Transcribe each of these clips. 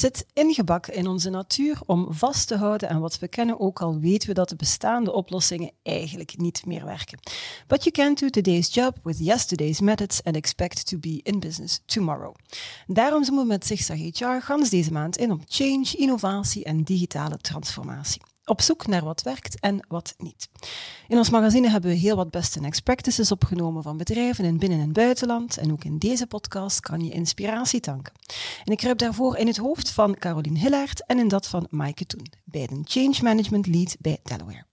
Zit ingebakken in onze natuur om vast te houden aan wat we kennen, ook al weten we dat de bestaande oplossingen eigenlijk niet meer werken. But you can't do today's job with yesterday's methods and expect to be in business tomorrow. Daarom zijn we met Zigzag HR gans deze maand in op change, innovatie en digitale transformatie op zoek naar wat werkt en wat niet. In ons magazine hebben we heel wat next practices opgenomen van bedrijven in binnen- en buitenland. En ook in deze podcast kan je inspiratie tanken. En ik kruip daarvoor in het hoofd van Caroline Hillaert en in dat van Maaike Toen, beiden Change Management Lead bij Delaware.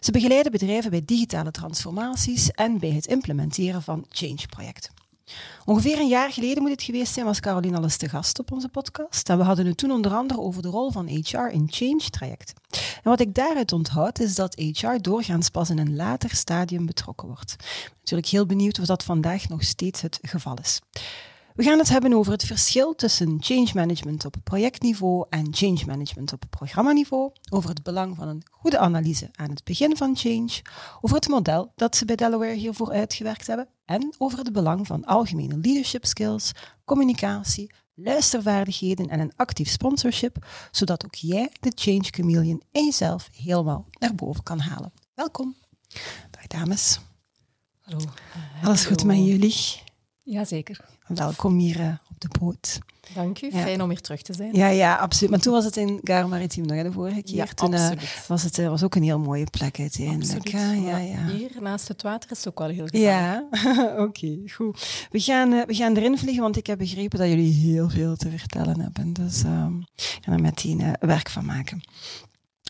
Ze begeleiden bedrijven bij digitale transformaties en bij het implementeren van change-projecten. Ongeveer een jaar geleden moet het geweest zijn, was Caroline al eens te gast op onze podcast. En we hadden het toen onder andere over de rol van HR in change-trajecten. Wat ik daaruit onthoud, is dat HR doorgaans pas in een later stadium betrokken wordt. Natuurlijk heel benieuwd of dat vandaag nog steeds het geval is. We gaan het hebben over het verschil tussen change management op projectniveau en change management op programmaniveau, over het belang van een goede analyse aan het begin van change, over het model dat ze bij Delaware hiervoor uitgewerkt hebben en over het belang van algemene leadership skills, communicatie, luistervaardigheden en een actief sponsorship, zodat ook jij de change chameleon in jezelf helemaal naar boven kan halen. Welkom. Dag dames. Hallo. Alles goed met jullie? Jazeker. Welkom hier uh, op de boot. Dank u. Fijn om hier terug te zijn. Ja, ja, absoluut. Maar toen was het in Gare Maritiem nog, de vorige keer. Ja, toen uh, was het uh, was ook een heel mooie plek uiteindelijk. Ja, ja, ja. Hier naast het water is het ook wel heel gezellig. Ja, oké, okay, goed. We gaan, we gaan erin vliegen, want ik heb begrepen dat jullie heel veel te vertellen hebben. Dus um, ik ga er meteen werk van maken.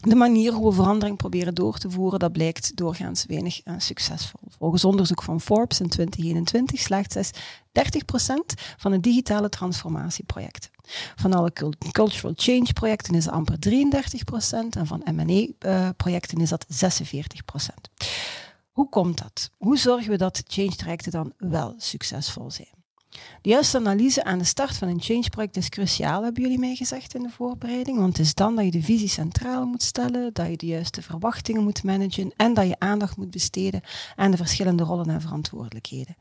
De manier hoe we verandering proberen door te voeren, dat blijkt doorgaans weinig uh, succesvol. Volgens onderzoek van Forbes in 2021 slaagt slechts 30% van de digitale transformatieprojecten. Van alle cultural change projecten is dat amper 33% en van M&A-projecten is dat 46%. Hoe komt dat? Hoe zorgen we dat change trajecten dan wel succesvol zijn? De juiste analyse aan de start van een change-project is cruciaal, hebben jullie mij gezegd in de voorbereiding. Want het is dan dat je de visie centraal moet stellen, dat je de juiste verwachtingen moet managen en dat je aandacht moet besteden aan de verschillende rollen en verantwoordelijkheden.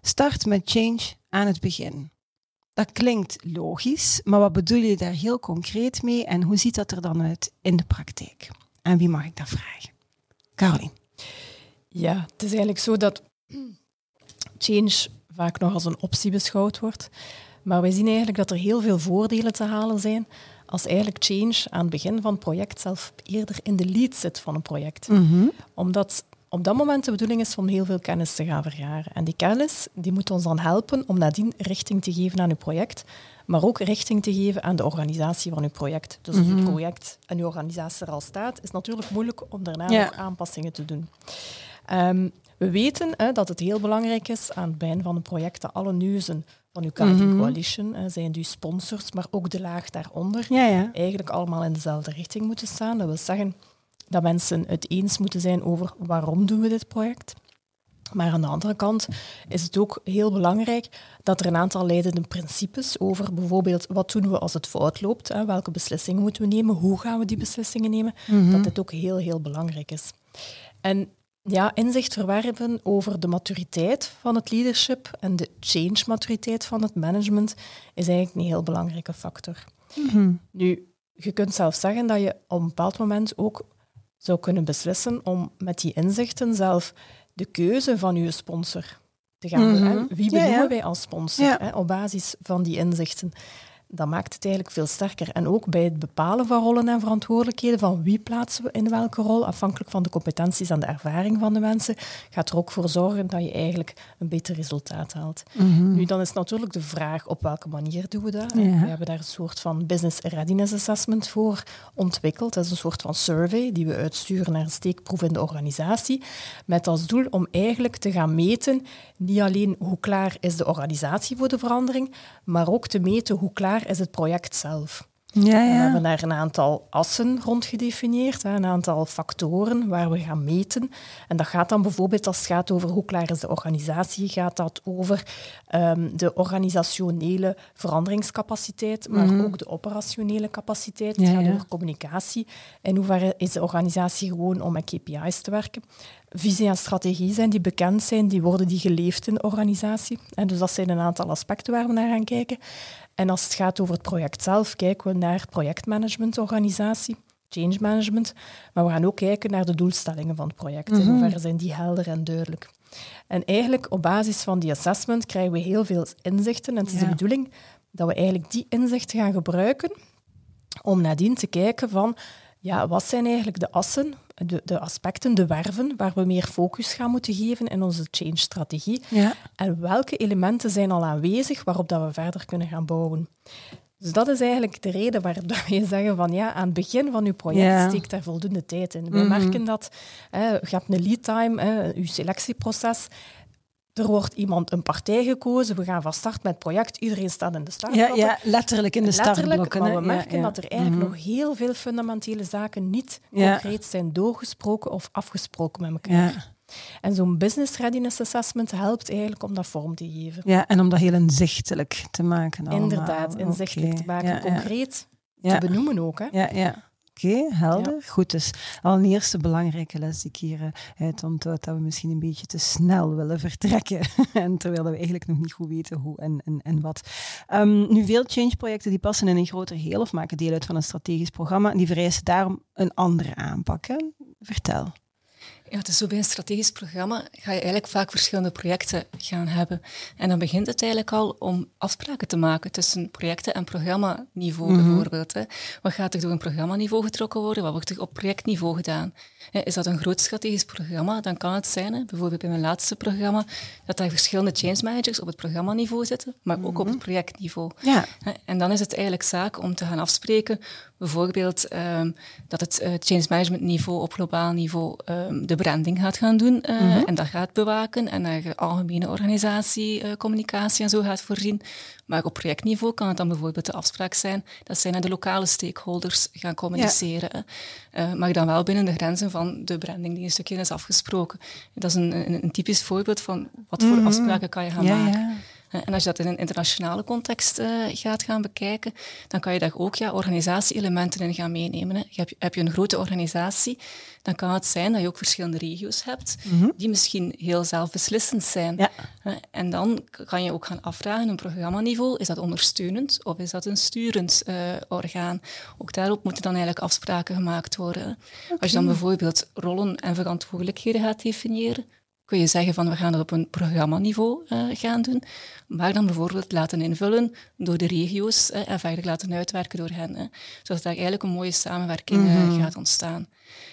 Start met change aan het begin. Dat klinkt logisch, maar wat bedoel je daar heel concreet mee en hoe ziet dat er dan uit in de praktijk? En wie mag ik dat vragen? Caroline. Ja, het is eigenlijk zo dat change vaak nog als een optie beschouwd wordt. Maar wij zien eigenlijk dat er heel veel voordelen te halen zijn als eigenlijk change aan het begin van het project zelf eerder in de lead zit van een project. Mm -hmm. Omdat op dat moment de bedoeling is om heel veel kennis te gaan vergaren. En die kennis die moet ons dan helpen om nadien richting te geven aan uw project, maar ook richting te geven aan de organisatie van uw project. Dus als mm -hmm. uw project en uw organisatie er al staat, is het natuurlijk moeilijk om daarna ja. nog aanpassingen te doen. Um, we weten hè, dat het heel belangrijk is aan het begin van een project dat alle neuzen van uw Carding mm -hmm. Coalition, hè, zijn uw sponsors, maar ook de laag daaronder, ja, ja. eigenlijk allemaal in dezelfde richting moeten staan. Dat wil zeggen dat mensen het eens moeten zijn over waarom doen we dit project. Maar aan de andere kant is het ook heel belangrijk dat er een aantal leidende principes over bijvoorbeeld wat doen we als het fout loopt, hè, welke beslissingen moeten we nemen, hoe gaan we die beslissingen nemen, -hmm. dat dit ook heel, heel belangrijk is. En ja, inzicht verwerven over de maturiteit van het leadership en de change-maturiteit van het management is eigenlijk een heel belangrijke factor. Mm -hmm. Nu, je kunt zelf zeggen dat je op een bepaald moment ook zou kunnen beslissen om met die inzichten zelf de keuze van je sponsor te gaan Mhm. doen. hè. Wie benoemen Ja, ja. wij als sponsor Ja. hè, op basis van die inzichten? Dat maakt het eigenlijk veel sterker. En ook bij het bepalen van rollen en verantwoordelijkheden, van wie plaatsen we in welke rol, afhankelijk van de competenties en de ervaring van de mensen, gaat er ook voor zorgen dat je eigenlijk een beter resultaat haalt. Mhm. Nu, dan is natuurlijk de vraag op welke manier doen we dat. Ja. We hebben daar een soort van business readiness assessment voor ontwikkeld. Dat is een soort van survey die we uitsturen naar een steekproef in de organisatie, met als doel om eigenlijk te gaan meten, niet alleen hoe klaar is de organisatie voor de verandering, maar ook te meten hoe klaar is het project zelf. Ja, ja. We hebben daar een aantal assen rond gedefinieerd, een aantal factoren waar we gaan meten. En dat gaat dan bijvoorbeeld, als het gaat over hoe klaar is de organisatie, gaat dat over um, de organisationele veranderingscapaciteit, maar Mhm. ook de operationele capaciteit. Ja, het gaat over communicatie. In hoeverre is de organisatie gewoon om met KPI's te werken. Visie en strategie zijn die bekend zijn, die worden die geleefd in de organisatie. En dus dat zijn een aantal aspecten waar we naar gaan kijken. En als het gaat over het project zelf, kijken we naar projectmanagement, organisatie, change management. Maar we gaan ook kijken naar de doelstellingen van het project. In hoeverre zijn die helder en duidelijk. En eigenlijk op basis van die assessment krijgen we heel veel inzichten. En het is Ja. de bedoeling dat we eigenlijk die inzichten gaan gebruiken om nadien te kijken van ja, wat zijn eigenlijk de assen, de, de aspecten, de werven, waar we meer focus gaan moeten geven in onze change-strategie. Ja. En welke elementen zijn al aanwezig waarop dat we verder kunnen gaan bouwen. Dus dat is eigenlijk de reden waarom wij zeggen van ja, aan het begin van uw project steekt daar voldoende tijd in. We Mhm. merken dat, hè, je hebt een lead time, hè, uw selectieproces. Er wordt iemand een partij gekozen, we gaan van start met het project, iedereen staat in de Ja, startblokken. ja, letterlijk in de Letterlijk, startblokken. maar we Ja, merken ja. dat er eigenlijk Mhm. nog heel veel fundamentele zaken niet Ja. concreet zijn doorgesproken of afgesproken met elkaar. Ja. En zo'n business readiness assessment helpt eigenlijk om dat vorm te geven. ja, en om dat heel inzichtelijk te maken. allemaal. Inderdaad, inzichtelijk te maken, Ja, ja. concreet Ja. te benoemen ook. Hè? Ja, ja. Oké, helder. Goed, dus al een eerste belangrijke les die ik hier uit onthoud, dat we misschien een beetje te snel willen vertrekken. en terwijl we eigenlijk nog niet goed weten hoe en, en, en wat. Ehm, nu, veel change-projecten die passen in een groter geheel of maken deel uit van een strategisch programma. En die vereisen daarom een andere aanpak. Hè? Vertel. Ja, het is zo bij een strategisch programma ga je eigenlijk vaak verschillende projecten gaan hebben. En dan begint het eigenlijk al om afspraken te maken tussen projecten en programmaniveau Mhm. bijvoorbeeld. Hè. Wat gaat er door een programmaniveau getrokken worden? Wat wordt er op projectniveau gedaan? Is dat een groot strategisch programma? Dan kan het zijn, hè, bijvoorbeeld bij mijn laatste programma, dat daar verschillende change managers op het programmaniveau zitten, maar ook op het projectniveau. Ja. En dan is het eigenlijk zaak om te gaan afspreken, bijvoorbeeld ehm, dat het eh, change management niveau op globaal niveau ehm, de branding gaat gaan doen eh, en dat gaat bewaken en daar algemene organisatiecommunicatie en zo gaat voorzien. Maar op projectniveau kan het dan bijvoorbeeld de afspraak zijn dat zij naar de lokale stakeholders gaan communiceren. Eh, maar dan wel binnen de grenzen van de branding die een stukje is afgesproken. Dat is een, een, een typisch voorbeeld van wat voor afspraken kan je gaan Ja, maken. ja. Eh, En als je dat in een internationale context eh, gaat gaan bekijken, dan kan je daar ook ja, organisatie-elementen in gaan meenemen. Hè. Heb, je, heb je een grote organisatie, dan kan het zijn dat je ook verschillende regio's hebt, die misschien heel zelfbeslissend zijn. Ja. Hè. En dan kan je ook gaan afvragen, een programmaniveau, is dat ondersteunend of is dat een sturend eh, orgaan? Ook daarop moeten dan eigenlijk afspraken gemaakt worden. Als je dan bijvoorbeeld rollen en verantwoordelijkheden gaat definiëren, kun je zeggen van we gaan dat op een programmaniveau eh, gaan doen, maar dan bijvoorbeeld laten invullen door de regio's eh, en verder laten uitwerken door hen. Hè, zodat daar eigenlijk een mooie samenwerking eh, gaat ontstaan.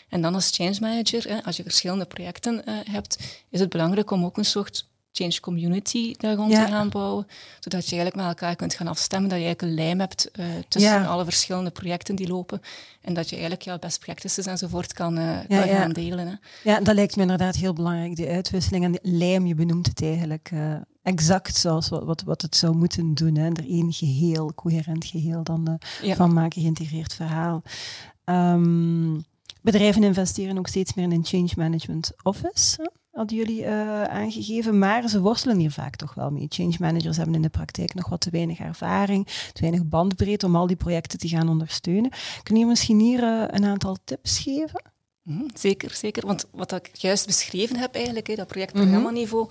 En dan als change manager, als je verschillende projecten hebt, is het belangrijk om ook een soort change community daar rond Ja. te gaan bouwen, zodat je eigenlijk met elkaar kunt gaan afstemmen, dat je eigenlijk een lijm hebt eh, tussen Ja. alle verschillende projecten die lopen en dat je eigenlijk ja, best practices enzovoort kan, eh, Ja, kan gaan delen. Hè. Ja, dat lijkt me inderdaad heel belangrijk, die uitwisseling. En de lijm, je benoemt het eigenlijk eh, exact zoals wat, wat, wat het zou moeten doen. Hè. Er één geheel, coherent geheel dan van maken, geïntegreerd verhaal. Ehm, bedrijven investeren ook steeds meer in een change management office, hadden jullie eh, aangegeven. Maar ze worstelen hier vaak toch wel mee. Change managers hebben in de praktijk nog wat te weinig ervaring, te weinig bandbreedte om al die projecten te gaan ondersteunen. Kun je misschien hier eh, een aantal tips geven? Mhm, Zeker, zeker. Want wat ik juist beschreven heb eigenlijk, hè, dat project-programmaniveau,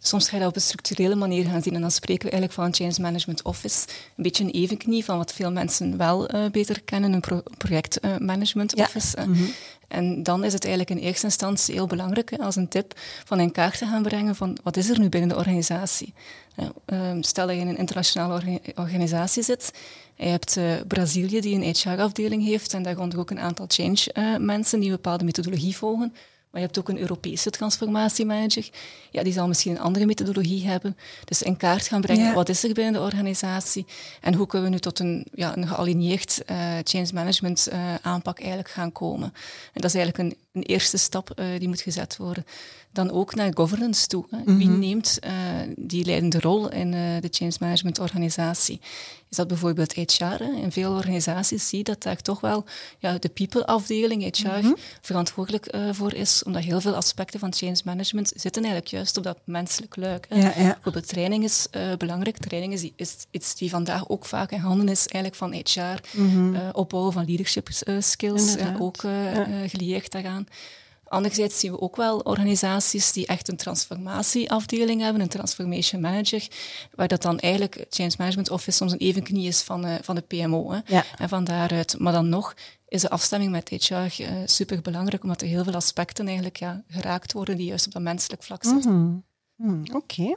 soms ga je dat op een structurele manier gaan zien. En dan spreken we eigenlijk van een change management office. Een beetje een evenknie van wat veel mensen wel eh, beter kennen, een pro projectmanagement Ja. office. hè. En dan is het eigenlijk in eerste instantie heel belangrijk als een tip van in kaart te gaan brengen van wat is er nu binnen de organisatie. Ehm, stel dat je in een internationale orga- organisatie zit. Je hebt eh, Brazilië die een HR-afdeling heeft en daaronder ook een aantal change eh, die een bepaalde methodologie volgen. Maar je hebt ook een Europese transformatiemanager. Ja, die zal misschien een andere methodologie hebben. Dus in kaart gaan brengen, Ja. wat is er binnen de organisatie? En hoe kunnen we nu tot een, ja, een gealigneerd eh, change management eh, aanpak eigenlijk gaan komen? En dat is eigenlijk een, een eerste stap uh, die moet gezet worden. Dan ook naar governance toe. Hè. Wie mhm. neemt uh, die leidende rol in uh, de change management organisatie? Is dat bijvoorbeeld HR? Hè? In veel organisaties zie je dat daar toch wel ja, de people-afdeling, HR, mhm. verantwoordelijk voor is, omdat heel veel aspecten van change management zitten eigenlijk juist op dat menselijk luik. Hè. Ja, ja. Bijvoorbeeld training is belangrijk. Training is, is, iets die vandaag ook vaak in handen is eigenlijk van HR. Mm opbouwen van leadership skills, ook gelieerd daaraan. Anderzijds zien we ook wel organisaties die echt een transformatieafdeling hebben, een transformation manager, waar dat dan eigenlijk Change Management Office soms een evenknie is van, uh, van de PMO. Hè. Ja. En van daaruit, maar dan nog is de afstemming met HR uh, super belangrijk, omdat er heel veel aspecten eigenlijk ja, geraakt worden die juist op dat menselijk vlak zitten. Mhm. Hmm, Oké.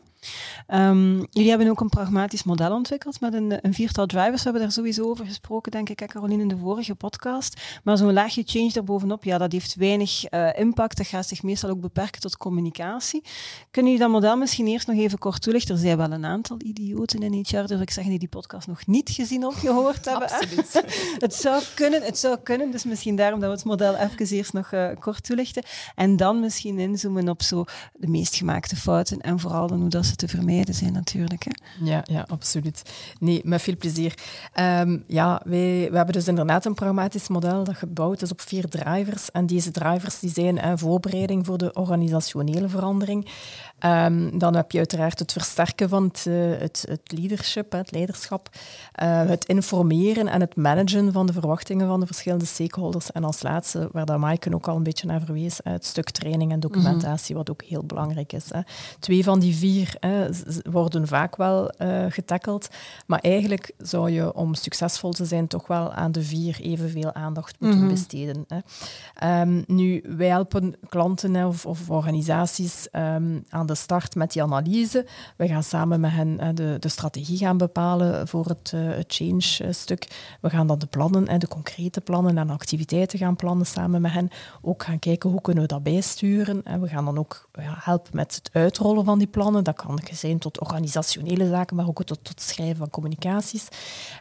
Ehm, jullie hebben ook een pragmatisch model ontwikkeld met een, een, viertal drivers. We hebben daar sowieso over gesproken, denk ik, Caroline, in de vorige podcast. Maar zo'n laagje change daarbovenop, ja, dat heeft weinig uh, impact. Dat gaat zich meestal ook beperken tot communicatie. Kunnen jullie dat model misschien eerst nog even kort toelichten? Er zijn wel een aantal idioten in HR, durf ik zeggen, die die podcast nog niet gezien of gehoord hebben. Absoluut. het, zou kunnen, het zou kunnen, dus misschien daarom dat we het model even eerst nog uh, kort toelichten. En dan misschien inzoomen op zo de meest gemaakte fouten en vooral dan hoe dat te vermijden zijn natuurlijk. Hè. Ja, ja, absoluut. Nee, met veel plezier. Ehm, ja, wij, we hebben dus inderdaad een pragmatisch model dat gebouwd is op vier drivers. En deze drivers die zijn een voorbereiding voor de organisationele verandering. Um, dan heb je uiteraard het versterken van het, uh, het, het leadership, het leiderschap, uh, het informeren en het managen van de verwachtingen van de verschillende stakeholders. En als laatste, waar dat Maaike ook al een beetje naar verwees, het stuk training en documentatie, wat ook heel belangrijk is. Hè. Twee van die vier hè, worden vaak wel uh, getackeld, maar eigenlijk zou je om succesvol te zijn toch wel aan de vier evenveel aandacht moeten mhm. besteden. Hè. Um, nu, wij helpen klanten of, of organisaties um, aan de start met die analyse. We gaan samen met hen de, de strategie gaan bepalen voor het, het change-stuk. We gaan dan de plannen, de concrete plannen en activiteiten gaan plannen samen met hen. Ook gaan kijken hoe kunnen we dat bijsturen. En we gaan dan ook helpen met het uitrollen van die plannen. Dat kan zijn tot organisationele zaken, maar ook tot, tot schrijven van communicaties.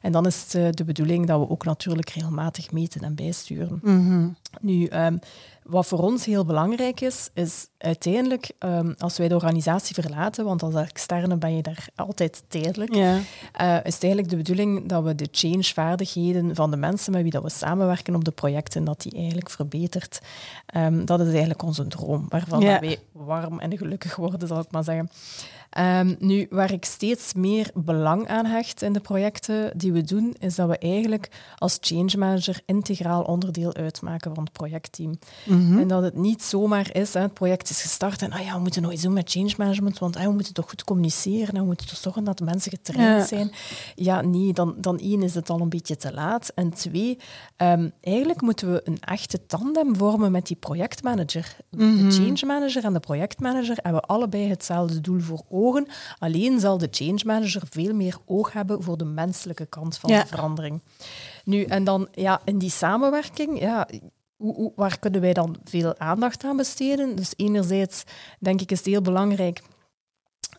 En dan is het de bedoeling dat we ook natuurlijk regelmatig meten en bijsturen. Mm Nu, um, wat voor ons heel belangrijk is, is uiteindelijk, um, als wij de organisatie verlaten, want als externe ben je daar altijd tijdelijk, ja. uh, is het eigenlijk de bedoeling dat we de change-vaardigheden van de mensen met wie dat we samenwerken op de projecten, dat die eigenlijk verbetert. Um, dat is eigenlijk onze droom, waarvan ja. wij warm en gelukkig worden, zal ik maar zeggen. Um, nu, waar ik steeds meer belang aan hecht in de projecten die we doen, is dat we eigenlijk als change manager integraal onderdeel uitmaken van het projectteam. Mhm. En dat het niet zomaar is, hè, het project is gestart en ah ja, we moeten nog iets doen met change management, want ah, we moeten toch goed communiceren en we moeten toch zorgen dat de mensen getraind zijn. Ja, nee, dan, dan één is het al een beetje te laat. En twee, um, eigenlijk moeten we een echte tandem vormen met die projectmanager. De mhm. change manager en de projectmanager hebben allebei hetzelfde doel voor ogen Alleen zal de change manager veel meer oog hebben voor de menselijke kant van de verandering. Nu, en dan ja, in die samenwerking, ja, hoe, hoe, waar kunnen wij dan veel aandacht aan besteden? Dus enerzijds denk ik is het heel belangrijk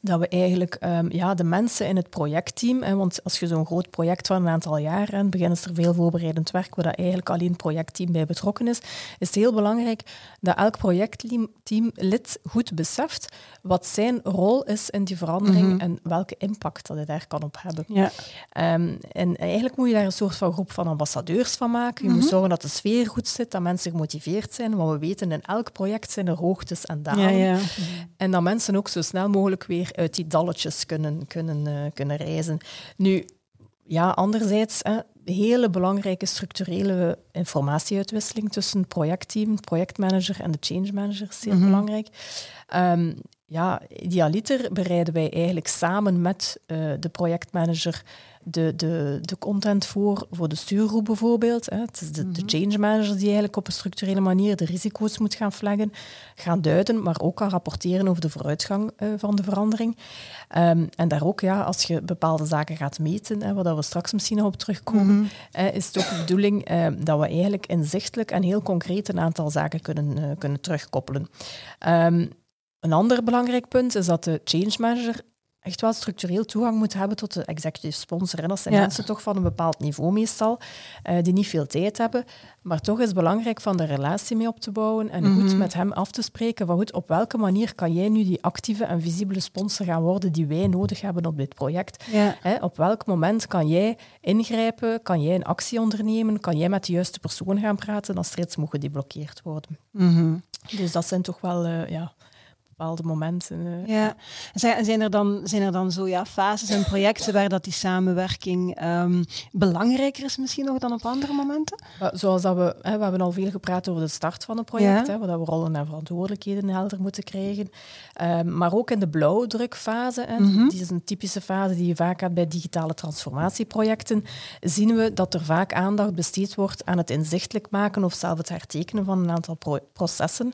dat we eigenlijk um, ja, de mensen in het projectteam, hè, want als je zo'n groot project van een aantal jaar hebt, beginnen er veel voorbereidend werk waar dat eigenlijk alleen het projectteam bij betrokken is, is het heel belangrijk dat elk projectteamlid goed beseft wat zijn rol is in die verandering mhm. en welke impact dat hij daar kan op hebben. Ja. Um, en eigenlijk moet je daar een soort van groep van ambassadeurs van maken. Je moet mhm. zorgen dat de sfeer goed zit, dat mensen gemotiveerd zijn, want we weten in elk project zijn er hoogtes en dalen. Ja, ja. En dat mensen ook zo snel mogelijk weer uit die dalletjes kunnen, kunnen, uh, kunnen reizen. Nu, ja, anderzijds, hè, hele belangrijke structurele informatieuitwisseling tussen het projectteam, projectmanager en de change manager is zeer mhm. belangrijk. Um, ja, idealiter bereiden wij eigenlijk samen met uh, de projectmanager de, de, de content voor, voor de stuurgroep bijvoorbeeld. Hè. Het is de, de, mhm. change manager die eigenlijk op een structurele manier de risico's moet gaan flaggen, gaan duiden, maar ook kan rapporteren over de vooruitgang uh, van de verandering. Um, en daar ook, ja, als je bepaalde zaken gaat meten, hè, waar we straks misschien nog op terugkomen, mm -hmm. is het ook de bedoeling uh, dat we eigenlijk inzichtelijk en heel concreet een aantal zaken kunnen, uh, kunnen terugkoppelen. Um, een ander belangrijk punt is dat de change manager echt wel structureel toegang moet hebben tot de executive sponsor. En dat zijn Ja. mensen toch van een bepaald niveau meestal, eh, die niet veel tijd hebben. Maar toch is het belangrijk van de relatie mee op te bouwen en goed met hem af te spreken van goed, op welke manier kan jij nu die actieve en visibele sponsor gaan worden die wij nodig hebben op dit project. Ja. Hè, op welk moment kan jij ingrijpen, kan jij een actie ondernemen, kan jij met de juiste persoon gaan praten als er iets moet gedeblokkeerd worden. Mhm. Dus dat zijn toch wel eh, ja, bepaalde momenten. eh. Ja. Zijn, zijn, er dan, zijn er dan zo ja, fases en projecten waar dat die samenwerking ehm, belangrijker is misschien nog dan op andere momenten? Zoals dat we, hè, we hebben al veel gepraat over de start van een project, Ja. hè, waar dat we rollen en verantwoordelijkheden helder moeten krijgen. Ehm, maar ook in de blauwdrukfase, hè, Mhm. die is een typische fase die je vaak hebt bij digitale transformatieprojecten, zien we dat er vaak aandacht besteed wordt aan het inzichtelijk maken of zelf het hertekenen van een aantal pro- processen.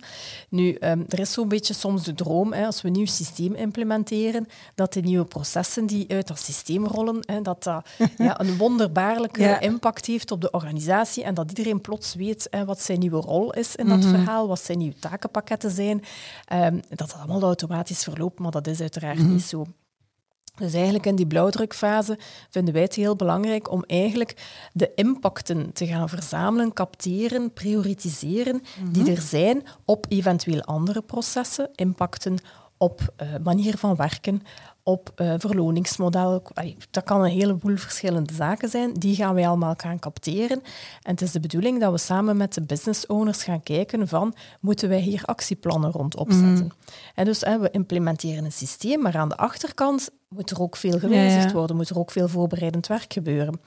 Nu, ehm, er is zo'n beetje soms de droom, hè, als we een nieuw systeem implementeren, dat de nieuwe processen die uit dat systeem rollen, hè, dat dat ja, een wonderbaarlijke Ja. impact heeft op de organisatie en dat iedereen plots weet hè, wat zijn nieuwe rol is in dat verhaal, wat zijn nieuwe takenpakketten zijn, ehm, dat dat allemaal automatisch verloopt, maar dat is uiteraard niet zo. Dus eigenlijk in die blauwdrukfase vinden wij het heel belangrijk om eigenlijk de impacten te gaan verzamelen, capteren, prioritiseren die er zijn op eventueel andere processen, impacten op eh, manier van werken, op eh, verloningsmodel. Dat kan een heleboel verschillende zaken zijn. Die gaan wij allemaal gaan capteren. En het is de bedoeling dat we samen met de business owners gaan kijken van moeten wij hier actieplannen rond opzetten. En dus hè, we implementeren een systeem, maar aan de achterkant moet er ook veel gewijzigd Ja, ja. worden, moet er ook veel voorbereidend werk gebeuren.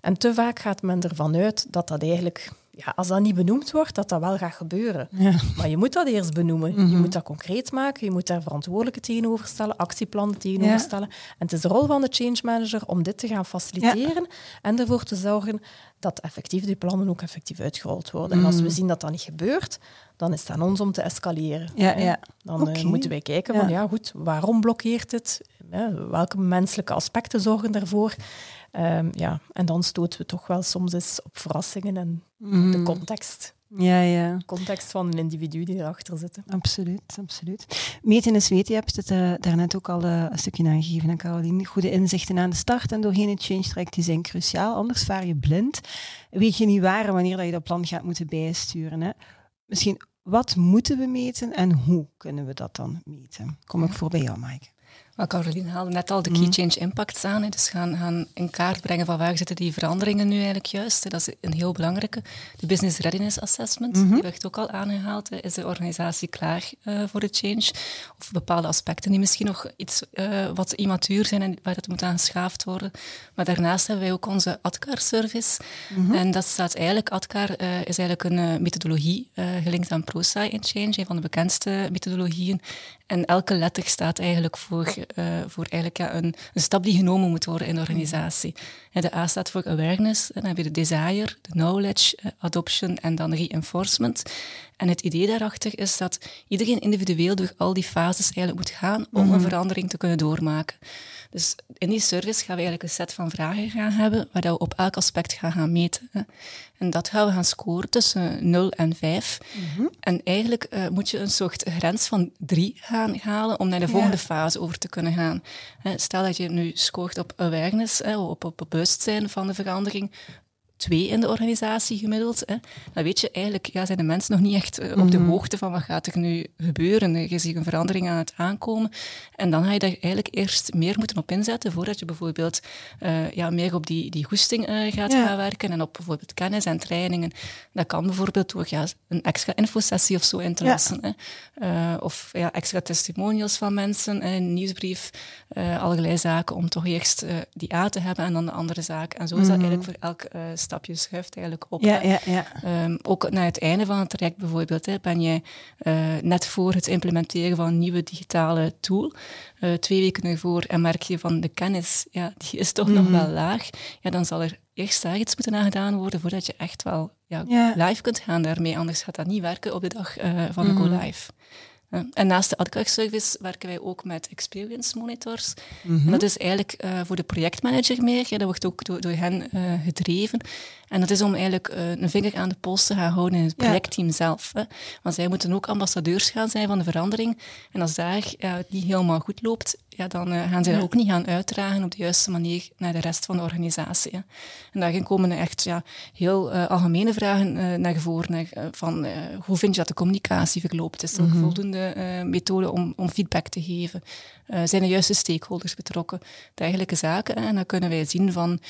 En te vaak gaat men ervan uit dat dat eigenlijk, ja, als dat niet benoemd wordt, dat dat wel gaat gebeuren. Ja. Maar je moet dat eerst benoemen. Je Mhm. moet dat concreet maken, je moet daar verantwoordelijke tegenover stellen, actieplannen tegenover stellen. En het is de rol van de change manager om dit te gaan faciliteren en ervoor te zorgen dat effectief die plannen ook effectief uitgerold worden. En als Mhm. we zien dat dat niet gebeurt, dan is het aan ons om te escaleren. Ja, hè. ja. Dan eh, moeten wij kijken van, Ja. goed, waarom blokkeert het? Hè, Welke menselijke aspecten zorgen daarvoor? Ehm, ja, en dan stoten we toch wel soms eens op verrassingen en de context. Ja, ja. Context van een individu die erachter zit. hè. Absoluut, absoluut. Meten is weten, je hebt het eh, daarnet ook al eh, een stukje aangegeven, hè, Caroline. Goede inzichten aan de start en doorheen het change track, die zijn cruciaal. Anders vaar je blind. Weet je niet waar en wanneer dat je dat plan gaat moeten bijsturen. Hè. Misschien, wat moeten we meten en hoe kunnen we dat dan meten? Kom ik voor bij jou, Mike. Maar Caroline haalde net al de key change impacts aan. Hè. Dus gaan, gaan in kaart brengen van waar zitten die veranderingen nu eigenlijk juist. hè. Dat is een heel belangrijke. De Business Readiness Assessment, die werd ook al aangehaald. hè. Is de organisatie klaar eh, voor de change? Of bepaalde aspecten die misschien nog iets eh, wat immatuur zijn en waar het moet aan geschaafd worden. Maar daarnaast hebben wij ook onze ADCAR-service. En dat staat eigenlijk, ADCAR eh, is eigenlijk een methodologie gelinkt aan ProSci in Change, een van de bekendste methodologieën. En elke letter staat eigenlijk voor, eh, voor eigenlijk, ja, een, een stap die genomen moet worden in de organisatie. En de A staat voor awareness, en dan heb je de desire, de knowledge, eh, adoption en dan reinforcement. En het idee daarachter is dat iedereen individueel door al die fases eigenlijk moet gaan om een verandering te kunnen doormaken. Dus in die service gaan we eigenlijk een set van vragen gaan hebben, waar we op elk aspect gaan gaan meten. hè. En dat gaan we gaan scoren tussen 0 en 5. En eigenlijk eh, moet je een soort grens van 3 gaan halen om naar de volgende fase over te kunnen gaan. Hè, Stel dat je nu scoort op awareness, hè, op, op bewustzijn van de verandering, twee in de organisatie gemiddeld, hè, dan weet je eigenlijk, ja, zijn de mensen nog niet echt eh, op de hoogte van wat gaat er nu gebeuren. Je ziet een verandering aan het aankomen. En dan ga je daar eigenlijk eerst meer moeten op inzetten voordat je bijvoorbeeld eh, ja, meer op die, die goesting eh, gaat Ja. gaan werken en op bijvoorbeeld kennis en trainingen. Dat kan bijvoorbeeld door ja, een extra infosessie of zo in te lassen. Hè. Of ja, extra testimonials van mensen, een nieuwsbrief, allerlei zaken om toch eerst die A te hebben en dan de andere zaak. En zo is dat eigenlijk voor elk eh, stapje schuift eigenlijk op. Ja, ja, ja. Ehm, ook naar het einde van het traject bijvoorbeeld, hè, ben jij eh, net voor het implementeren van een nieuwe digitale tool, eh, twee weken ervoor, en merk je van de kennis, ja, die is toch nog wel laag, ja, dan zal er eerst daar iets moeten aan gedaan worden voordat je echt wel ja, Ja. live kunt gaan daarmee, anders gaat dat niet werken op de dag eh, van de go-live. Ja. En naast de AdCard-service werken wij ook met experience monitors. En dat is eigenlijk eh, voor de projectmanager meer. Ja, dat wordt ook door, door hen eh, gedreven. En dat is om eigenlijk eh, een vinger aan de pols te gaan houden in het Ja. projectteam zelf. Hè. Want zij moeten ook ambassadeurs gaan zijn van de verandering. En als daar het niet helemaal goed loopt, ja, dan uh, gaan ze dat ook niet gaan uitdragen op de juiste manier naar de rest van de organisatie. Hè. En daarin komen echt ja, heel uh, algemene vragen uh, naar voren. Naar, van hoe vind je dat de communicatie verloopt? Is er mm -hmm. voldoende methode om, om feedback te geven? zijn de juiste stakeholders betrokken? Dergelijke zaken. Hè. En dan kunnen wij zien van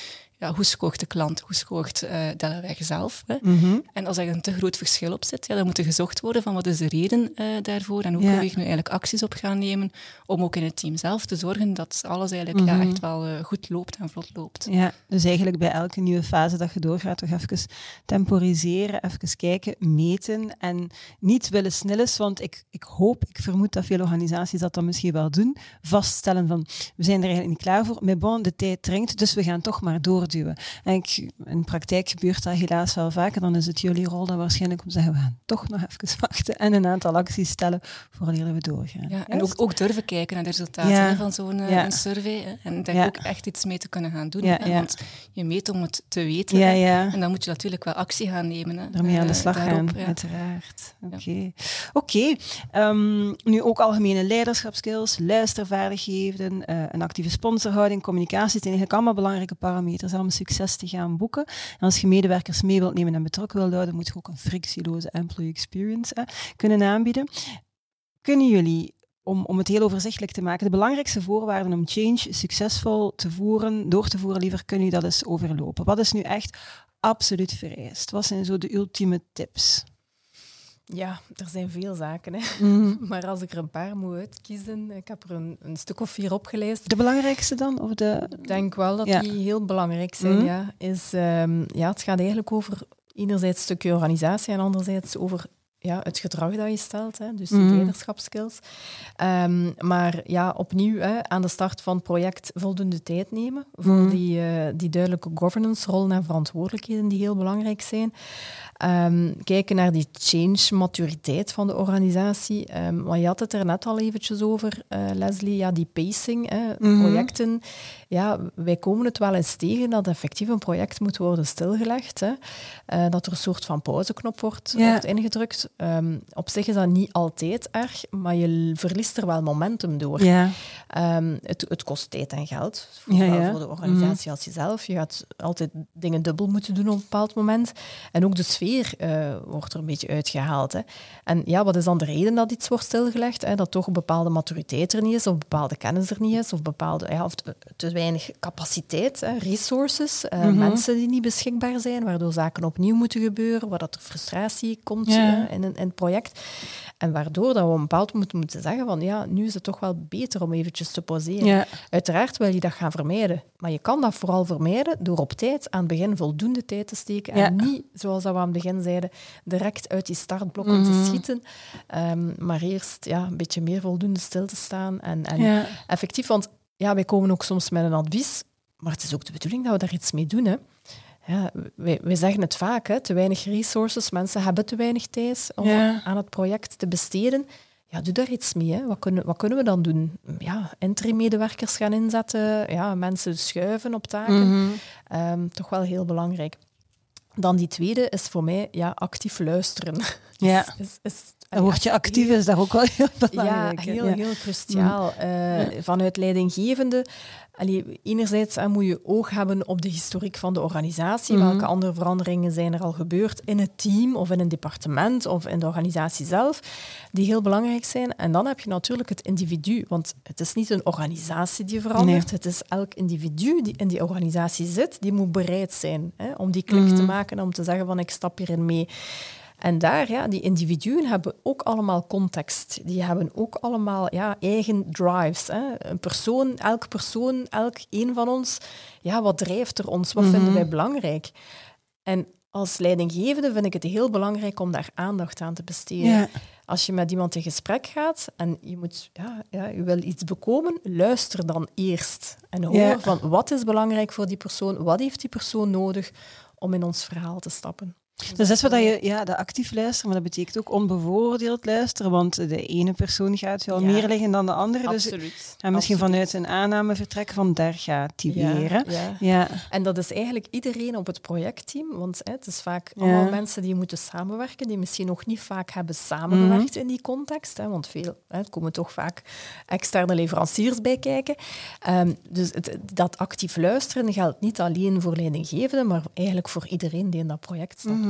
ja, hoe scoort de klant, hoe scoort uh, Delaware zelf. Hè? Mm -hmm. En als er een te groot verschil op zit, ja, dan moet er gezocht worden van wat is de reden uh, daarvoor en hoe ja. kunnen we nu eigenlijk acties op gaan nemen om ook in het team zelf te zorgen dat alles eigenlijk mm -hmm. ja, mhm. echt wel uh, goed loopt en vlot loopt. Ja, dus eigenlijk bij elke nieuwe fase dat je doorgaat, toch even temporiseren, even kijken, meten en niet willen snilles, want ik, ik hoop, ik vermoed dat veel organisaties dat dan misschien wel doen, vaststellen van we zijn er eigenlijk niet klaar voor, maar bon, de tijd dringt, dus we gaan toch maar door duwen. En ik, in praktijk gebeurt dat helaas wel vaak. En dan is het jullie rol dan waarschijnlijk om te zeggen, we gaan toch nog even wachten en een aantal acties stellen voordat we doorgaan. Ja, en ook, ook, durven kijken naar de resultaten van zo'n ja. een survey. Hè, en daar ook echt iets mee te kunnen gaan doen. Hè, want je meet om het te weten. En dan moet je natuurlijk wel actie gaan nemen. Hè, Daarmee aan de slag daarop, gaan, uiteraard. Oké. Oké. Um, nu ook algemene leiderschapskills, luistervaardigheden, uh, een actieve sponsorhouding, communicatie. Het zijn eigenlijk allemaal belangrijke parameters om succes te gaan boeken. En als je medewerkers mee wilt nemen en betrokken wilt houden, moet je ook een frictieloze employee experience kunnen aanbieden. Kunnen jullie om, om het heel overzichtelijk te maken, de belangrijkste voorwaarden om change succesvol te voeren, door te voeren liever, kunnen jullie dat eens overlopen? Wat is nu echt absoluut vereist? Wat zijn zo de ultieme tips? Ja, er zijn veel zaken. Hè. Mhm. Maar als ik er een paar moet uitkiezen, ik heb er een, een stuk of vier opgelezen. De belangrijkste dan? Of de... Ik denk wel dat die heel belangrijk zijn. Mhm. ja. Is, um, ja, het gaat eigenlijk over enerzijds een stukje organisatie en anderzijds over ja, het gedrag dat je stelt, hè, dus mm. leiderschapskills. Um, maar ja, opnieuw hè, aan de start van het project voldoende tijd nemen voor mm. die, uh, die duidelijke governance-rollen en verantwoordelijkheden die heel belangrijk zijn. Um, kijken naar die change-maturiteit van de organisatie. Um, maar je had het er net al eventjes over, uh, Leslie, ja, die pacing, hè, mm-hmm. projecten. Ja, wij komen het wel eens tegen dat effectief een project moet worden stilgelegd. Hè. Uh, dat er een soort van pauzeknop wordt, yeah. wordt ingedrukt. Um, op zich is dat niet altijd erg, maar je verliest er wel momentum door. Yeah. Het, het, kost tijd en geld, voor, ja, ja. voor de organisatie mm. als jezelf. Je gaat altijd dingen dubbel moeten doen op een bepaald moment. En ook de sfeer uh, wordt er een beetje uitgehaald. Hè. En ja, wat is dan de reden dat iets wordt stilgelegd? Hè? Dat toch een bepaalde maturiteit er niet is, of bepaalde kennis er niet is, of, bepaalde, ja, of te weinig capaciteit, hè? resources, uh, mm -hmm. mensen die niet beschikbaar zijn, waardoor zaken opnieuw moeten gebeuren, waar dat er frustratie komt ja. In, in, het project. En waardoor dat we op een bepaald moment moeten zeggen van ja, nu is het toch wel beter om eventjes te pauzeren. Ja. Uiteraard wil je dat gaan vermijden, maar je kan dat vooral vermijden door op tijd aan het begin voldoende tijd te steken ja. en niet, zoals dat we aan het begin zeiden, direct uit die startblokken mm -hmm. te mhm. schieten, um, maar eerst ja, een beetje meer voldoende stil te staan en, en ja. effectief, want ja, wij komen ook soms met een advies, maar het is ook de bedoeling dat we daar iets mee doen. Hè ja, wij, wij, zeggen het vaak, hè, te weinig resources, mensen hebben te weinig tijd om ja. aan het project te besteden. Ja, doe daar iets mee. Hè. Wat, kunnen, wat kunnen we dan doen? Ja, entry-medewerkers gaan inzetten, ja, mensen schuiven op taken. Mm -hmm. um, toch wel heel belangrijk. Dan die tweede is voor mij ja, actief luisteren. Ja. is, is, actief, is dat ook wel heel belangrijk. Ja, heel, heel cruciaal. Mm. Uh, vanuit leidinggevende Allee, enerzijds moet je oog hebben op de historiek van de organisatie. Mm -hmm. Welke andere veranderingen zijn er al gebeurd in het team of in een departement of in de organisatie zelf, die heel belangrijk zijn. En dan heb je natuurlijk het individu, want het is niet een organisatie die verandert, nee. het is elk individu die in die organisatie zit, die moet bereid zijn hè, om die klik mm -hmm. te maken, om te zeggen van ik stap hierin mee. En daar, ja, die individuen hebben ook allemaal context. Die hebben ook allemaal ja, eigen drives. Hè. Een persoon, elk persoon, elk een van ons, ja, wat drijft er ons? Wat mm -hmm. vinden wij belangrijk? En als leidinggevende vind ik het heel belangrijk om daar aandacht aan te besteden. Ja. Als je met iemand in gesprek gaat en je, moet, ja, ja, je wil iets bekomen, luister dan eerst. En hoor ja. van wat is belangrijk voor die persoon, wat heeft die persoon nodig om in ons verhaal te stappen. Dus dat is wat je, ja, de actief luisteren, maar dat betekent ook onbevooroordeeld luisteren, want de ene persoon gaat wel meer liggen dan de andere. Absoluut. Dus, en misschien vanuit een aanname vertrekken van daar gaat die ja, weer. Ja. ja. En dat is eigenlijk iedereen op het projectteam, want hè, het is vaak allemaal mensen die moeten samenwerken, die misschien nog niet vaak hebben samengewerkt in die context, hè, want veel, hè, er komen toch vaak externe leveranciers bij kijken. Um, dus het, dat actief luisteren geldt niet alleen voor leidinggevenden, maar eigenlijk voor iedereen die in dat project staat. Mm -hmm.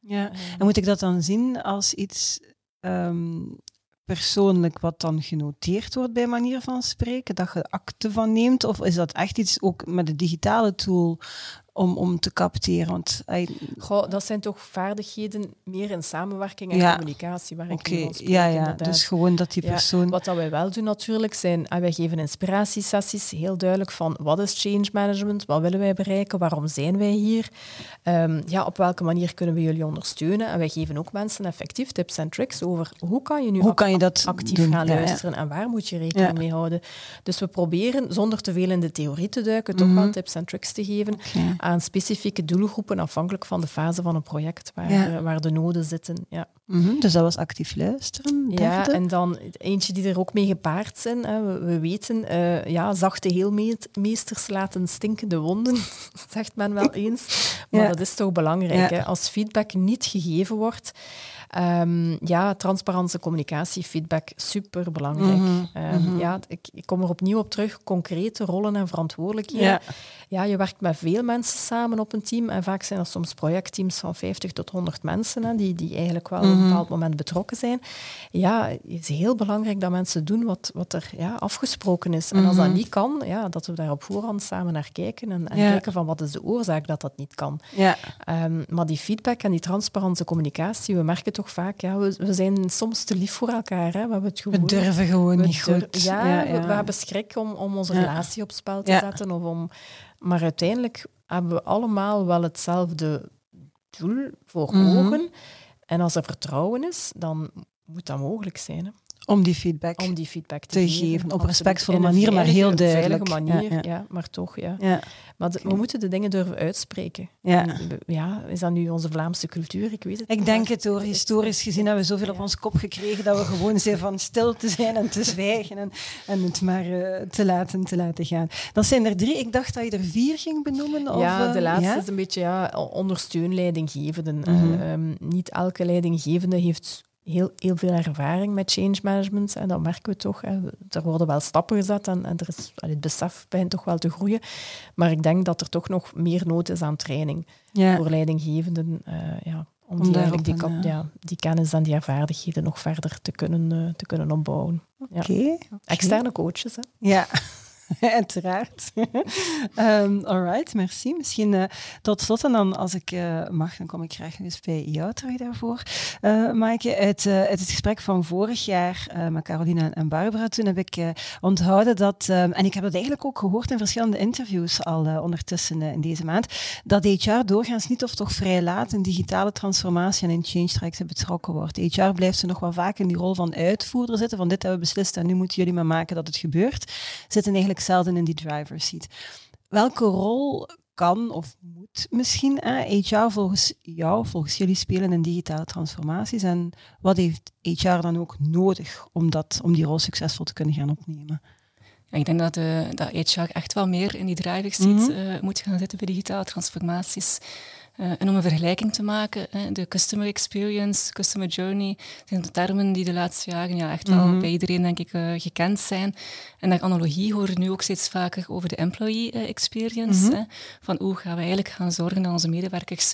Ja, en moet ik dat dan zien als iets um, persoonlijk wat dan genoteerd wordt bij manier van spreken, dat je akte van neemt, of is dat echt iets ook met de digitale tool om, om te capteren? Want, I... Goh, dat zijn toch vaardigheden meer in samenwerking en ja. communicatie waar ik okay. spreek. Ja, ja. Inderdaad. dus gewoon dat die persoon... Ja, wat dat wij wel doen natuurlijk, zijn wij geven inspiratiesessies, heel duidelijk van wat is change management, wat willen wij bereiken, waarom zijn wij hier, um, ja, op welke manier kunnen we jullie ondersteunen. En wij geven ook mensen effectief tips en tricks over hoe kan je nu hoe kan je dat actief doen? gaan ja, luisteren en waar moet je rekening mee houden. Dus we proberen, zonder te veel in de theorie te duiken, toch mm -hmm. wel tips en tricks te geven okay. Aan specifieke doelgroepen, afhankelijk van de fase van een project waar, ja. waar de noden zitten. Ja. Mm -hmm. Dus dat was actief luisteren. Ja, en dan eentje die er ook mee gepaard zijn. Hè. We, we, weten, uh, ja, zachte heelmeesters laten stinkende wonden, zegt men wel eens. Maar ja. dat is toch belangrijk. Hè. Als feedback niet gegeven wordt, Um, ja, transparante communicatie, feedback, super belangrijk. Mhm, Mm -hmm, um, mm -hmm. ja, ik, ik, kom er opnieuw op terug. Concrete rollen en verantwoordelijkheden. Ja. ja, je werkt met veel mensen samen op een team. En vaak zijn er soms projectteams van 50 tot 100 mensen hè, die, die eigenlijk wel op een bepaald moment betrokken zijn. Ja, het is heel belangrijk dat mensen doen wat, wat er ja, afgesproken is. En als dat niet kan, ja, dat we daar op voorhand samen naar kijken en, en ja. kijken van wat is de oorzaak dat dat niet kan. Ja. Um, maar die feedback en die transparante communicatie, we merken toch vaak, ja, we, we zijn soms te lief voor elkaar. Hè. We, hebben het we durven gewoon niet goed. Ja, ja, ja. We, we, hebben schrik om, om onze relatie op spel te zetten. Of om, maar uiteindelijk hebben we allemaal wel hetzelfde doel voor Mhm. ogen. En als er vertrouwen is, dan moet dat mogelijk zijn. Hè, Om die feedback om die feedback te, te geven. Op Absoluut. respectvolle manier, maar heel duidelijk. veilige manier, Ja, ja, ja. maar toch, ja. Ja, Maar de- we moeten de dingen durven uitspreken. ja. En, Ja, is dat nu onze Vlaamse cultuur? Ik weet het Ik denk het hoor. Historisch gezien hebben we zoveel op ons kop gekregen dat we gewoon zijn van stil te zijn en te zwijgen en, en het maar eh, te, laten, te laten gaan. Dat zijn er drie. Ik dacht dat je er vier ging benoemen. Of, ja, eh, de laatste ja? is een beetje ja, ondersteun leidinggevenden. Mhm. Eh, ehm, niet elke leidinggevende heeft heel, heel veel ervaring met change management. En dat merken we toch. Hè. Er worden wel stappen gezet en, en er is, het besef begint toch wel te groeien. Maar ik denk dat er toch nog meer nood is aan training Ja. voor leidinggevenden. eh, ja, om, Om die, die, ja, die kennis en die vaardigheden nog verder te kunnen, eh, te kunnen opbouwen. Oké. Externe coaches. Hè. Ja, uiteraard. Ehm alright, merci. Misschien eh, tot slot, en dan als ik eh, mag, dan kom ik graag eens bij jou terug daarvoor. Eh Maaike, uit, het gesprek van vorig jaar met Caroline en Barbara, toen heb ik onthouden dat, eh, en ik heb dat eigenlijk ook gehoord in verschillende interviews al ondertussen in deze maand, dat HR doorgaans niet of toch vrij laat in digitale transformatie en in change trajecten betrokken wordt. HR blijft ze nog wel vaak in die rol van uitvoerder zitten, van dit hebben we beslist en nu moeten jullie maar maken dat het gebeurt. Zitten eigenlijk zelden in die driver's seat. Welke rol kan of moet misschien eh, HR volgens jou, volgens jullie spelen in digitale transformaties? En wat heeft HR dan ook nodig om, dat, om die rol succesvol te kunnen gaan opnemen? Ja, ik denk dat, eh, dat HR echt wel meer in die driver seat Mhm. eh, moet gaan zitten bij digitale transformaties. Eh, en om een vergelijking te maken, eh, de customer experience, customer journey, zijn de termen die de laatste jaren ja, echt wel Mhm. bij iedereen denk ik eh, gekend zijn. En naar analogie horen we nu ook steeds vaker over de employee experience. Mhm. hè, van hoe gaan we eigenlijk gaan zorgen dat onze medewerkers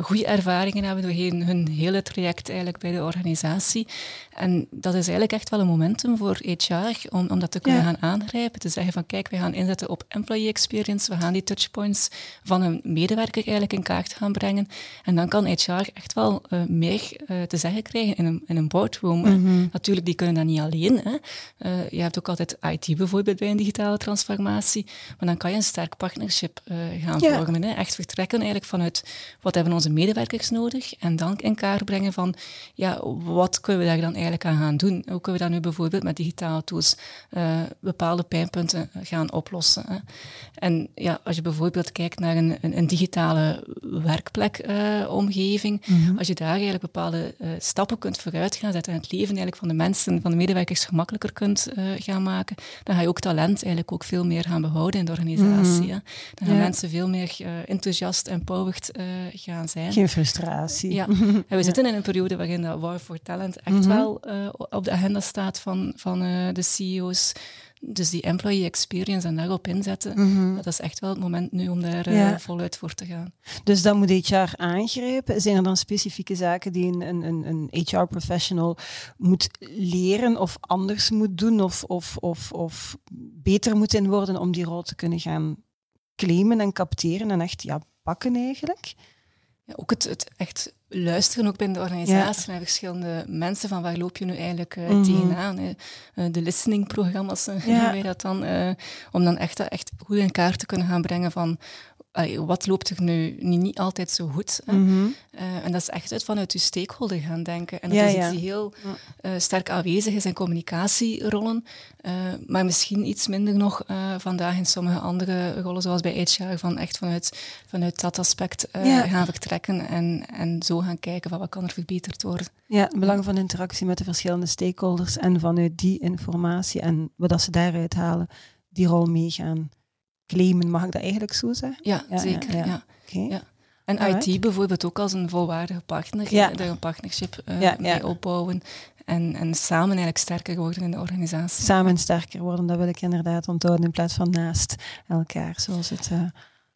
goede ervaringen hebben doorheen hun hele traject eigenlijk bij de organisatie. En dat is eigenlijk echt wel een momentum voor HR om, om dat te kunnen Ja. gaan aangrijpen. Te zeggen van kijk, we gaan inzetten op employee experience, we gaan die touchpoints van een medewerker eigenlijk in kaart gaan brengen. En dan kan HR echt wel eh, meer eh, te zeggen krijgen in een, in een boardroom. Mhm. Natuurlijk, die kunnen dat niet alleen. Hè. Eh, je hebt ook altijd IT bijvoorbeeld bij een digitale transformatie. Maar dan kan je een sterk partnership gaan Ja. vormen. Hè. Echt vertrekken eigenlijk vanuit wat hebben onze medewerkers nodig. En dan in kaart brengen van ja, wat kunnen we daar dan eigenlijk aan gaan doen. Hoe kunnen we dat nu bijvoorbeeld met digitale tools bepaalde pijnpunten gaan oplossen. Hè. En ja, als je bijvoorbeeld kijkt naar een, een, een digitale werkplekomgeving, Mhm. als je daar eigenlijk bepaalde eh, stappen kunt vooruit gaan zetten en het leven eigenlijk van de mensen, van de medewerkers gemakkelijker kunt eh, gaan maken, dan ga je ook talent eigenlijk ook veel meer gaan behouden in de organisatie. Mhm. Dan gaan Ja. mensen veel meer eh, enthousiast, empowered eh gaan zijn. Geen frustratie. Ja, en we zitten in een periode waarin dat War for Talent echt Mhm. wel eh, op de agenda staat van, van eh, de CEO's. Dus die employee experience en daarop inzetten, Mhm. dat is echt wel het moment nu om daar eh, voluit voor te gaan. Dus dat moet HR aangrijpen. Zijn er dan specifieke zaken die een, een, een, een HR-professional moet leren of anders moet doen of, of, of, of beter moet in worden om die rol te kunnen gaan claimen en capteren en echt ja, pakken eigenlijk? Ja, ook het, het echt luisteren ook binnen de organisatie naar verschillende mensen van waar loop je nu eigenlijk eh, Mhm. tegenaan. hè. Eh, de listening-programma's eh, noemen wij dat dan. om dan echt, echt goed in kaart te kunnen gaan brengen van allee, wat loopt er nu niet, niet altijd zo goed. Mhm. Eh, en dat is echt uit vanuit je stakeholder gaan denken. En dat Ja, is ja. iets die heel eh, sterk aanwezig is in communicatierollen, eh, maar misschien iets minder nog vandaag in sommige andere rollen, zoals bij HR, van echt vanuit, vanuit dat aspect Ja. gaan vertrekken en, en zo gaan kijken van wat kan er verbeterd worden. Ja, het belang van interactie met de verschillende stakeholders en vanuit die informatie en wat ze daaruit halen, die rol meegaan claimen. Mag ik dat eigenlijk zo zeggen? Ja, Ja, zeker. ja, Ja, ja. Oké. Ja. En Alright. IT bijvoorbeeld ook als een volwaardige partner, Ja. daar een partnership eh, Ja, mee opbouwen en, en samen eigenlijk sterker worden in de organisatie. Samen sterker worden, dat wil ik inderdaad onthouden in plaats van naast elkaar, zoals het... eh,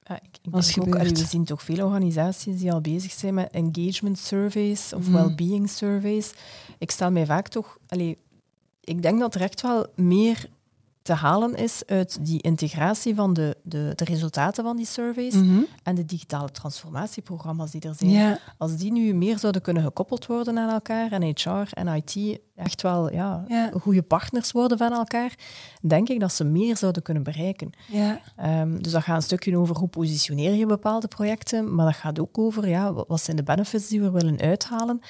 Ja, ik, ik denk ook, allee, we zien toch veel organisaties die al bezig zijn met engagement surveys of Mhm. well-being surveys. Ik stel mij vaak toch... Allee, ik denk dat er echt wel meer te halen is uit die integratie van de, de, de resultaten van die surveys mhm. en de digitale transformatieprogramma's die er zijn. Ja, Als die nu meer zouden kunnen gekoppeld worden aan elkaar en HR en IT echt wel ja, Ja. goede partners worden van elkaar, denk ik dat ze meer zouden kunnen bereiken. ja. Ehm, dus dat gaat een stukje over hoe positioneer je bepaalde projecten, maar dat gaat ook over ja, wat zijn de benefits die we willen uithalen.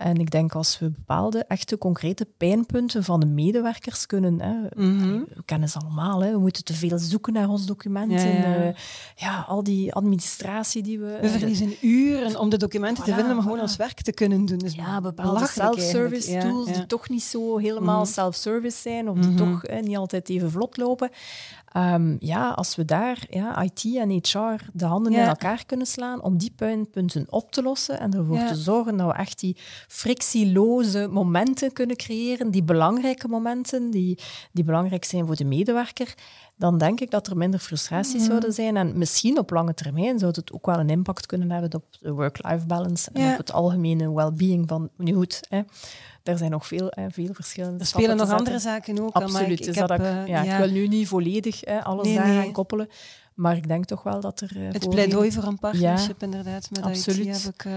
En ik denk als we bepaalde echte concrete pijnpunten van de medewerkers kunnen, hè, Mhm. we kennen ze allemaal, hè, we moeten te veel zoeken naar ons document. Ja, en, ja. eh, ja, al die administratie die we... We verliezen uren om de documenten te vinden, maar gewoon voilà. ons werk te kunnen doen. Dus ja, bepaalde self-service tools die toch niet zo helemaal Mhm. self-service zijn of die Mhm. toch eh, niet altijd even vlot lopen. Ehm, ja, als we daar ja, IT en HR de handen Ja. in elkaar kunnen slaan om die pijnpunten op te lossen en ervoor Ja. te zorgen dat we echt die frictieloze momenten kunnen creëren, die belangrijke momenten die, die belangrijk zijn voor de medewerker, dan denk ik dat er minder frustraties zouden zijn. En misschien op lange termijn zou het ook wel een impact kunnen hebben op de work-life balance en Ja. op het algemene well-being van... Nu goed, hè, er zijn nog veel, hè, veel verschillende Er spelen nog andere zaken ook. maar Absoluut. ik, dus ik, dat heb, ik, eh, ja, ja, ik wil nu niet volledig hè, alles Nee, daar nee. koppelen. Maar ik denk toch wel dat er... eh, het pleidooi voor een partnership inderdaad met absoluut. IT heb ik... eh,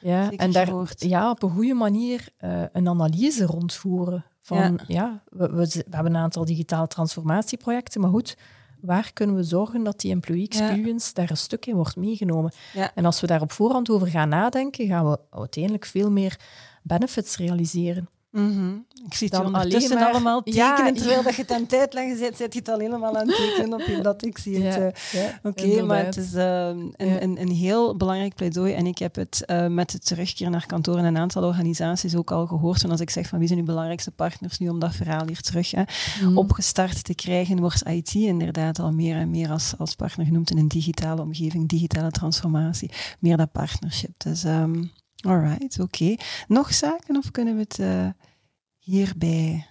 Ja, en daar gehoord. ja, op een goede manier een analyse rondvoeren. Van ja, we, we, we hebben een aantal digitale transformatieprojecten, maar goed, waar kunnen we zorgen dat die employee Ja. experience daar een stuk in wordt meegenomen? Ja. En als we daar op voorhand over gaan nadenken, gaan we uiteindelijk veel meer benefits realiseren. Mhm. Ik zie het ondertussen maar- allemaal tekenen, Ja, terwijl ja. dat je het aan het uitleggen zit, zit je het al helemaal aan het tekenen op je blad. Ik zie het. eh. Oké, maar het is eh, een, een, een heel belangrijk pleidooi. En ik heb het eh, met het terugkeer naar kantoor in een aantal organisaties ook al gehoord. En als ik zeg van wie zijn uw belangrijkste partners nu om dat verhaal hier terug hè, Mhm. opgestart te krijgen, wordt IT inderdaad al meer en meer als, als partner genoemd in een digitale omgeving, digitale transformatie. Meer dat partnership. Dus ehm alright, oké. Nog zaken of kunnen we het eh, hierbij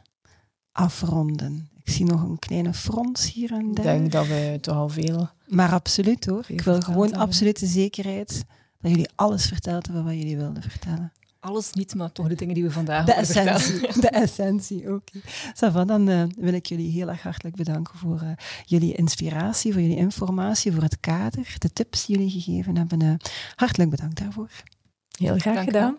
afronden? Ik zie nog een kleine frons hier en Ik daar. denk dat we toch al veel... Maar absoluut hoor. Ik wil gewoon hebben. absolute zekerheid dat jullie alles verteld hebben wat jullie wilden vertellen. Alles niet, maar toch de dingen die we vandaag De hebben verteld. essentie. De essentie, oké. Ça va, dan eh, wil ik jullie heel erg hartelijk bedanken voor eh, jullie inspiratie, voor jullie informatie, voor het kader, de tips die jullie gegeven hebben. Hartelijk bedankt daarvoor. Heel graag Dank gedaan.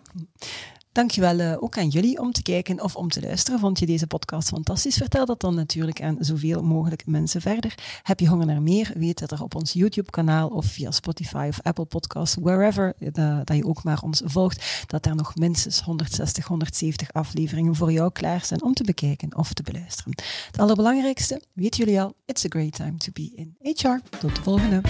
Dankjewel uh, ook aan jullie om te kijken of om te luisteren. Vond je deze podcast fantastisch? Vertel dat dan natuurlijk aan zoveel mogelijk mensen verder. Heb je honger naar meer? Weet dat er op ons YouTube-kanaal of via Spotify of Apple Podcasts, wherever uh, dat je ook maar ons volgt, dat er nog minstens 160, 170 afleveringen voor jou klaar zijn om te bekijken of te beluisteren. Het allerbelangrijkste, weten jullie al, it's a great time to be in HR. Tot de volgende.